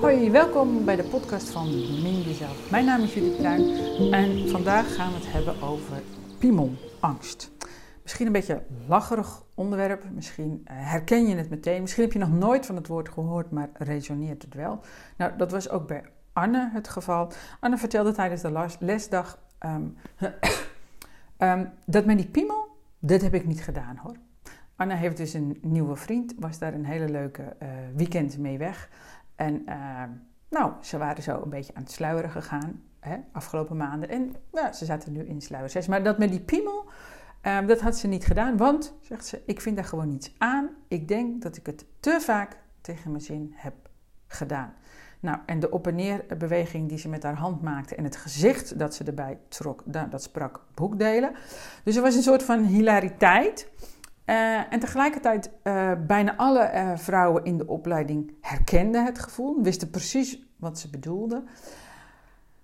Hoi, welkom bij de podcast van Min Jezelf. Mijn naam is Judith Bruin en vandaag gaan we het hebben over piemelangst. Misschien een beetje een lacherig onderwerp, misschien eh, herken je het meteen, misschien heb je nog nooit van het woord gehoord, maar resoneert het wel. Nou, dat was ook bij Anne het geval. Anne vertelde tijdens de lesdag um, um, dat met die piemel, dat heb ik niet gedaan hoor. Anne heeft dus een nieuwe vriend, was daar een hele leuke uh, weekend mee weg. En uh, nou, ze waren zo een beetje aan het sluieren gegaan, hè, afgelopen maanden. En nou, ze zaten nu in sluier Maar dat met die piemel, uh, dat had ze niet gedaan, want, zegt ze, ik vind daar gewoon niets aan. Ik denk dat ik het te vaak tegen mijn zin heb gedaan. Nou, en de op- en neer beweging die ze met haar hand maakte en het gezicht dat ze erbij trok, dat sprak boekdelen. Dus er was een soort van hilariteit. Uh, en tegelijkertijd, uh, bijna alle uh, vrouwen in de opleiding herkenden het gevoel, wisten precies wat ze bedoelden.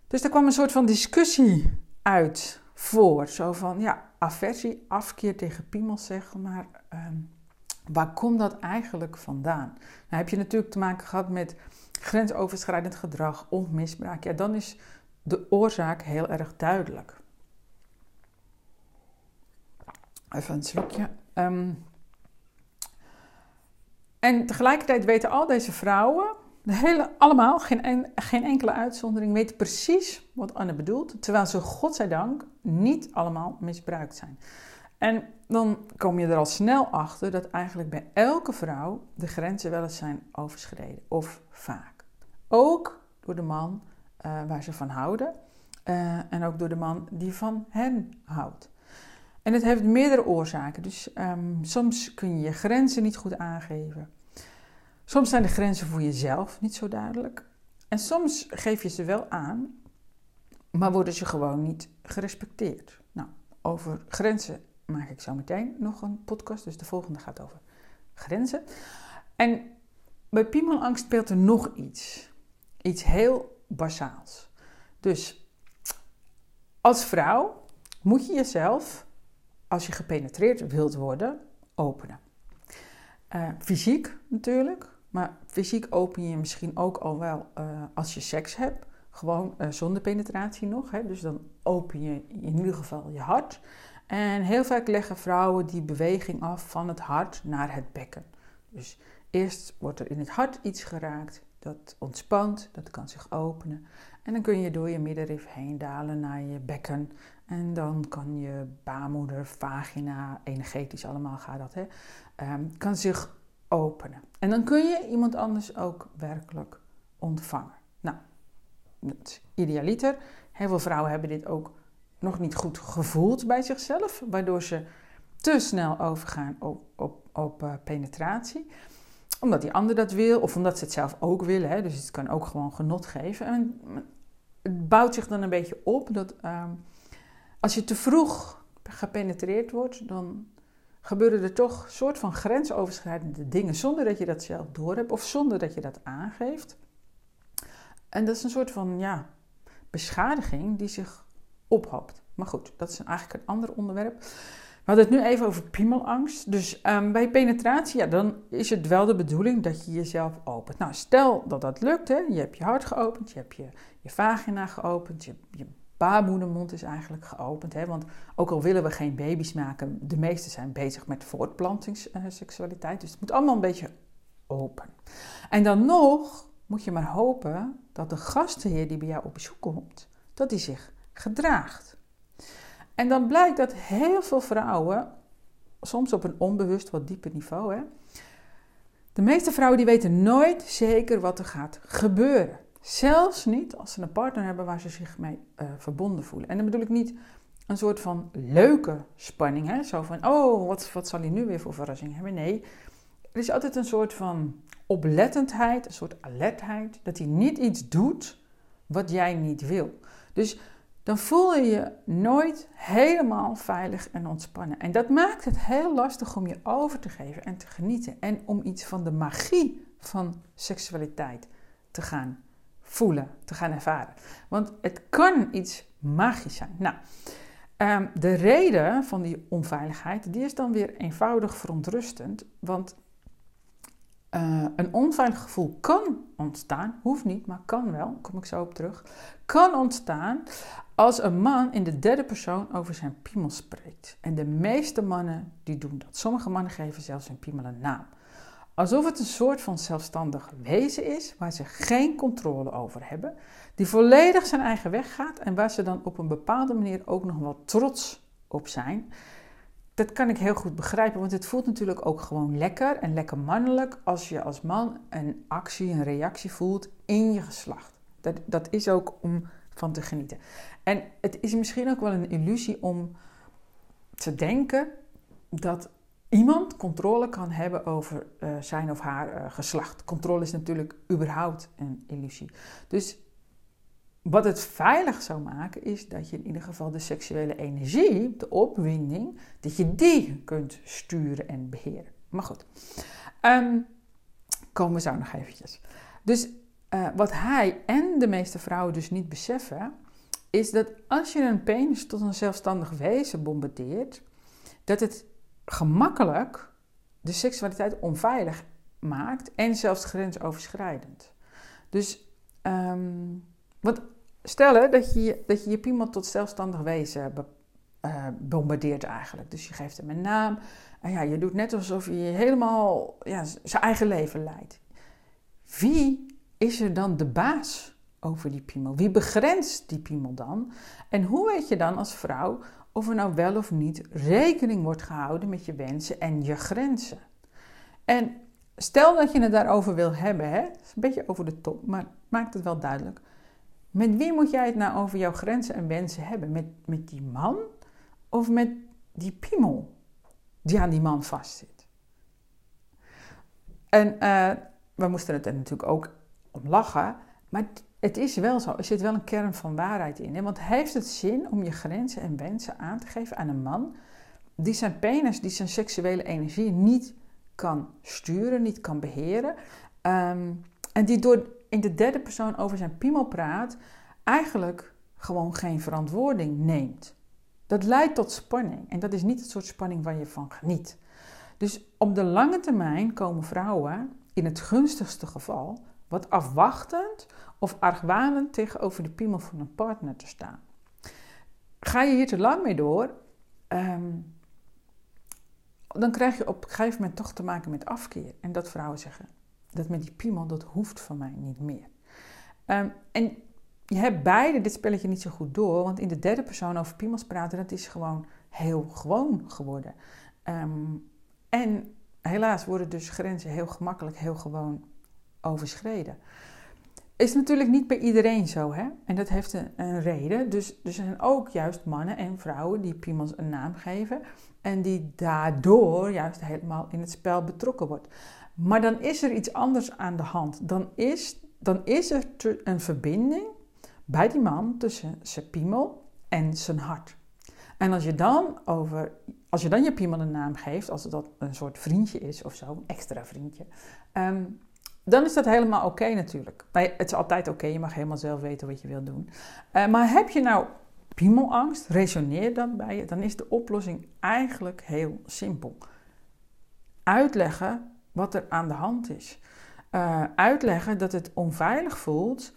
Dus er kwam een soort van discussie uit voor. Zo van, ja, aversie, afkeer tegen piemels, zeg maar. Ehm, waar komt dat eigenlijk vandaan? Nou heb je natuurlijk te maken gehad met grensoverschrijdend gedrag of misbruik. Ja, dan is de oorzaak heel erg duidelijk. Even een slokje. Um, en tegelijkertijd weten al deze vrouwen, de hele, allemaal, geen, geen enkele uitzondering, weten precies wat Anne bedoelt. Terwijl ze, godzijdank, niet allemaal misbruikt zijn. En dan kom je er al snel achter dat eigenlijk bij elke vrouw de grenzen wel eens zijn overschreden. Of vaak. Ook door de man uh, waar ze van houden. Uh, en ook door de man die van hen houdt. En het heeft meerdere oorzaken. Dus um, soms kun je je grenzen niet goed aangeven. Soms zijn de grenzen voor jezelf niet zo duidelijk. En soms geef je ze wel aan, maar worden ze gewoon niet gerespecteerd. Nou, over grenzen maak ik zo meteen nog een podcast. Dus de volgende gaat over grenzen. En bij piemelangst speelt er nog iets. Iets heel basaals. Dus als vrouw moet je jezelf als je gepenetreerd wilt worden, openen. Uh, fysiek natuurlijk, maar fysiek open je misschien ook al wel uh, als je seks hebt. Gewoon uh, zonder penetratie nog. Hè? Dus dan open je in ieder geval je hart. En heel vaak leggen vrouwen die beweging af van het hart naar het bekken. Dus eerst wordt er in het hart iets geraakt, dat ontspant, dat kan zich openen. En dan kun je door je middenrif heen dalen naar je bekken. En dan kan je baarmoeder, vagina, energetisch allemaal gaat dat, hè, um, kan zich openen. En dan kun je iemand anders ook werkelijk ontvangen. Nou, idealiter. Heel veel vrouwen hebben dit ook nog niet goed gevoeld bij zichzelf, waardoor ze te snel overgaan op, op, op uh, penetratie omdat die ander dat wil, of omdat ze het zelf ook willen. Hè? Dus het kan ook gewoon genot geven. En het bouwt zich dan een beetje op dat uh, als je te vroeg gepenetreerd wordt, dan gebeuren er toch soort van grensoverschrijdende dingen zonder dat je dat zelf doorhebt of zonder dat je dat aangeeft. En dat is een soort van ja, beschadiging die zich ophoopt. Maar goed, dat is eigenlijk een ander onderwerp. We hadden het nu even over piemelangst. Dus um, bij penetratie, ja, dan is het wel de bedoeling dat je jezelf opent. Nou, stel dat dat lukt, hè. je hebt je hart geopend, je hebt je, je vagina geopend, je, je baarmoedermond is eigenlijk geopend. Hè? Want ook al willen we geen baby's maken, de meesten zijn bezig met voortplantingsseksualiteit. Dus het moet allemaal een beetje open. En dan nog moet je maar hopen dat de gastheer die bij jou op bezoek komt, dat die zich gedraagt. En dan blijkt dat heel veel vrouwen, soms op een onbewust wat dieper niveau, hè, de meeste vrouwen die weten nooit zeker wat er gaat gebeuren. Zelfs niet als ze een partner hebben waar ze zich mee uh, verbonden voelen. En dan bedoel ik niet een soort van leuke spanning. Hè? Zo van, oh, wat, wat zal hij nu weer voor verrassing hebben? Nee, er is altijd een soort van oplettendheid, een soort alertheid. Dat hij niet iets doet wat jij niet wil. Dus dan voel je je nooit helemaal veilig en ontspannen. En dat maakt het heel lastig om je over te geven en te genieten. En om iets van de magie van seksualiteit te gaan voelen, te gaan ervaren. Want het kan iets magisch zijn. Nou, um, de reden van die onveiligheid, die is dan weer eenvoudig verontrustend. Want uh, een onveilig gevoel kan ontstaan, hoeft niet, maar kan wel, kom ik zo op terug, kan ontstaan als een man in de derde persoon over zijn piemel spreekt. En de meeste mannen die doen dat. Sommige mannen geven zelfs hun piemel een naam. Alsof het een soort van zelfstandig wezen is waar ze geen controle over hebben, die volledig zijn eigen weg gaat en waar ze dan op een bepaalde manier ook nog wel trots op zijn. Dat kan ik heel goed begrijpen, want het voelt natuurlijk ook gewoon lekker en lekker mannelijk als je als man een actie, een reactie voelt in je geslacht. Dat, dat is ook om van te genieten. En het is misschien ook wel een illusie om te denken dat iemand controle kan hebben over uh, zijn of haar uh, geslacht. Controle is natuurlijk überhaupt een illusie. Dus wat het veilig zou maken, is dat je in ieder geval de seksuele energie, de opwinding, dat je die kunt sturen en beheren. Maar goed, um, komen we zo nog eventjes. Dus uh, wat hij en de meeste vrouwen dus niet beseffen, is dat als je een penis tot een zelfstandig wezen bombardeert, dat het gemakkelijk de seksualiteit onveilig maakt en zelfs grensoverschrijdend. Dus, um, want stel dat je, dat je je piemel tot zelfstandig wezen uh, bombardeert eigenlijk. Dus je geeft hem een naam en ja, je doet net alsof je helemaal ja, zijn eigen leven leidt. Wie is er dan de baas over die piemel? Wie begrenst die piemel dan? En hoe weet je dan als vrouw of er nou wel of niet rekening wordt gehouden met je wensen en je grenzen? En stel dat je het daarover wil hebben, hè? is een beetje over de top, maar maakt het wel duidelijk. Met wie moet jij het nou over jouw grenzen en wensen hebben? Met, met die man of met die piemel die aan die man vastzit? En uh, we moesten het er natuurlijk ook om lachen. Maar het is wel zo, er zit wel een kern van waarheid in. Hè? Want heeft het zin om je grenzen en wensen aan te geven aan een man die zijn penis, die zijn seksuele energie niet kan sturen, niet kan beheren. Ehm, en die door in de derde persoon over zijn piemel praat, eigenlijk gewoon geen verantwoording neemt. Dat leidt tot spanning en dat is niet het soort spanning waar je van geniet. Dus op de lange termijn komen vrouwen in het gunstigste geval wat afwachtend of argwanend tegenover de piemel van een partner te staan. Ga je hier te lang mee door, ehm, dan krijg je op een gegeven moment toch te maken met afkeer. En dat vrouwen zeggen, dat met die piemel, dat hoeft van mij niet meer. Um, en je hebt beide dit spelletje niet zo goed door, want in de derde persoon over piemels praten, dat is gewoon heel gewoon geworden. Um, en helaas worden dus grenzen heel gemakkelijk, heel gewoon overschreden. Is natuurlijk niet bij iedereen zo, hè? En dat heeft een, een reden. Dus er zijn ook juist mannen en vrouwen die piemels een naam geven en die daardoor juist helemaal in het spel betrokken wordt. Maar dan is er iets anders aan de hand. Dan is, dan is er een verbinding bij die man tussen zijn piemel en zijn hart. En als je dan over, als je dan je piemel een naam geeft, als dat een soort vriendje is of zo, een extra vriendje, um, dan is dat helemaal oké natuurlijk. het is altijd oké, je mag helemaal zelf weten wat je wilt doen. Uh, maar heb je nou piemelangst, resoneer dan bij je, dan is de oplossing eigenlijk heel simpel. Uitleggen wat er aan de hand is. Uh, uitleggen dat het onveilig voelt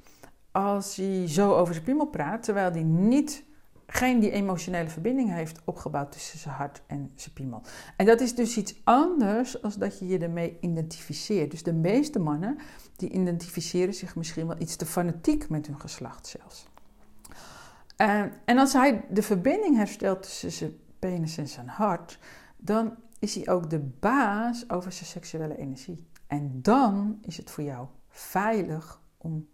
als hij zo over zijn piemel praat, terwijl hij niet geen die emotionele verbinding heeft opgebouwd tussen zijn hart en zijn piemel. En dat is dus iets anders als dat je je ermee identificeert. Dus de meeste mannen die identificeren zich misschien wel iets te fanatiek met hun geslacht zelfs. En, en als hij de verbinding herstelt tussen zijn penis en zijn hart, dan is hij ook de baas over zijn seksuele energie. En dan is het voor jou veilig om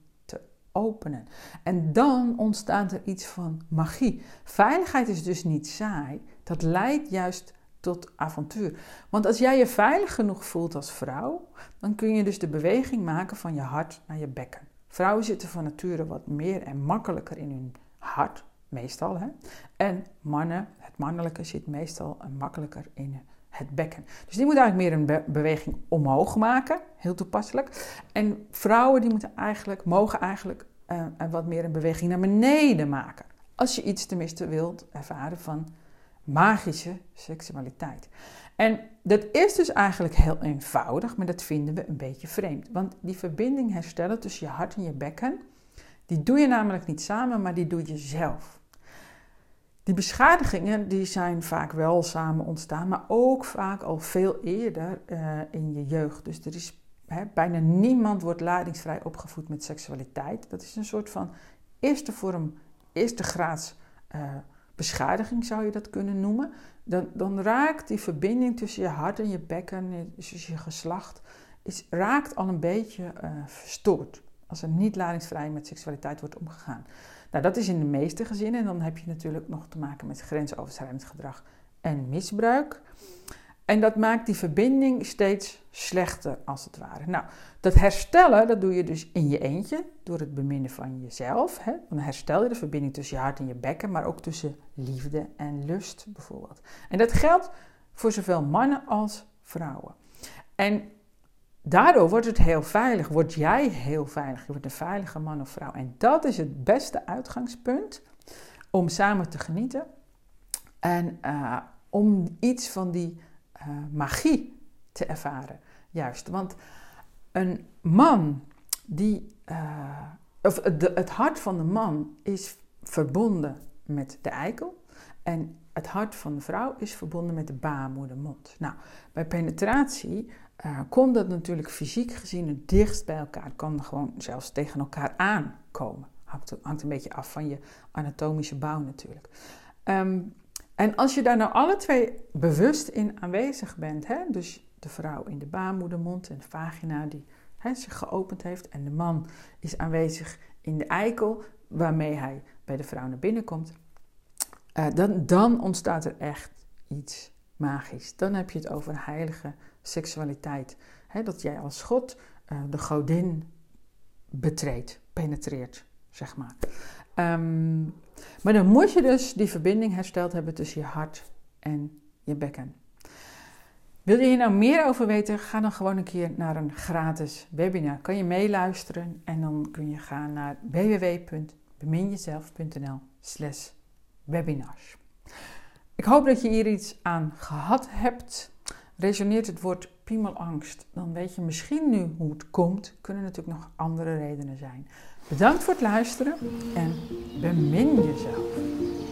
openen. En dan ontstaat er iets van magie. Veiligheid is dus niet saai. Dat leidt juist tot avontuur. Want als jij je veilig genoeg voelt als vrouw, dan kun je dus de beweging maken van je hart naar je bekken. Vrouwen zitten van nature wat meer en makkelijker in hun hart, meestal. Hè? En mannen, het mannelijke zit meestal makkelijker in het bekken. Dus die moeten eigenlijk meer een beweging omhoog maken, heel toepasselijk. En vrouwen die moeten eigenlijk, mogen eigenlijk uh, wat meer een beweging naar beneden maken. Als je iets tenminste wilt ervaren van magische seksualiteit. En dat is dus eigenlijk heel eenvoudig, maar dat vinden we een beetje vreemd. Want die verbinding herstellen tussen je hart en je bekken, die doe je namelijk niet samen, maar die doe je zelf. Die beschadigingen die zijn vaak wel samen ontstaan, maar ook vaak al veel eerder uh, in je jeugd. Dus er is hè, bijna niemand wordt ladingsvrij opgevoed met seksualiteit. Dat is een soort van eerste vorm, eerste graads uh, beschadiging zou je dat kunnen noemen. Dan, dan, raakt die verbinding tussen je hart en je bekken, tussen je geslacht, is, raakt al een beetje uh, verstoord. Als er niet ladingsvrij met seksualiteit wordt omgegaan. Nou, dat is in de meeste gezinnen. En dan heb je natuurlijk nog te maken met grensoverschrijdend gedrag en misbruik. En dat maakt die verbinding steeds slechter, als het ware. Nou, dat herstellen, dat doe je dus in je eentje, door het beminnen van jezelf. Hè? Dan herstel je de verbinding tussen je hart en je bekken, maar ook tussen liefde en lust bijvoorbeeld. En dat geldt voor zowel mannen als vrouwen. En daardoor wordt het heel veilig, word jij heel veilig. Je wordt een veilige man of vrouw. En dat is het beste uitgangspunt om samen te genieten. En uh, om iets van die uh, magie te ervaren. Juist, want een man die. Uh, of het hart van de man is verbonden met de eikel. En het hart van de vrouw is verbonden met de baarmoedermond. Nou, bij penetratie uh, komt dat natuurlijk fysiek gezien het dichtst bij elkaar. Kan gewoon zelfs tegen elkaar aankomen. Hangt, een beetje af van je anatomische bouw natuurlijk. Um, en als je daar nou alle twee bewust in aanwezig bent, hè, dus de vrouw in de baarmoedermond en de vagina die zich geopend heeft, en de man is aanwezig in de eikel waarmee hij bij de vrouw naar binnen komt, uh, dan, dan ontstaat er echt iets magisch. Dan heb je het over heilige seksualiteit. Dat jij als God uh, de godin betreedt, penetreert, zeg maar. Um, maar dan moet je dus die verbinding hersteld hebben tussen je hart en je bekken. Wil je hier nou meer over weten? Ga dan gewoon een keer naar een gratis webinar. Kan je meeluisteren en dan kun je gaan naar www.beminjezelf.nl slash webinars. Ik hoop dat je hier iets aan gehad hebt. Resoneert het woord piemelangst, dan weet je misschien nu hoe het komt. Kunnen natuurlijk nog andere redenen zijn. Bedankt voor het luisteren en bemin jezelf.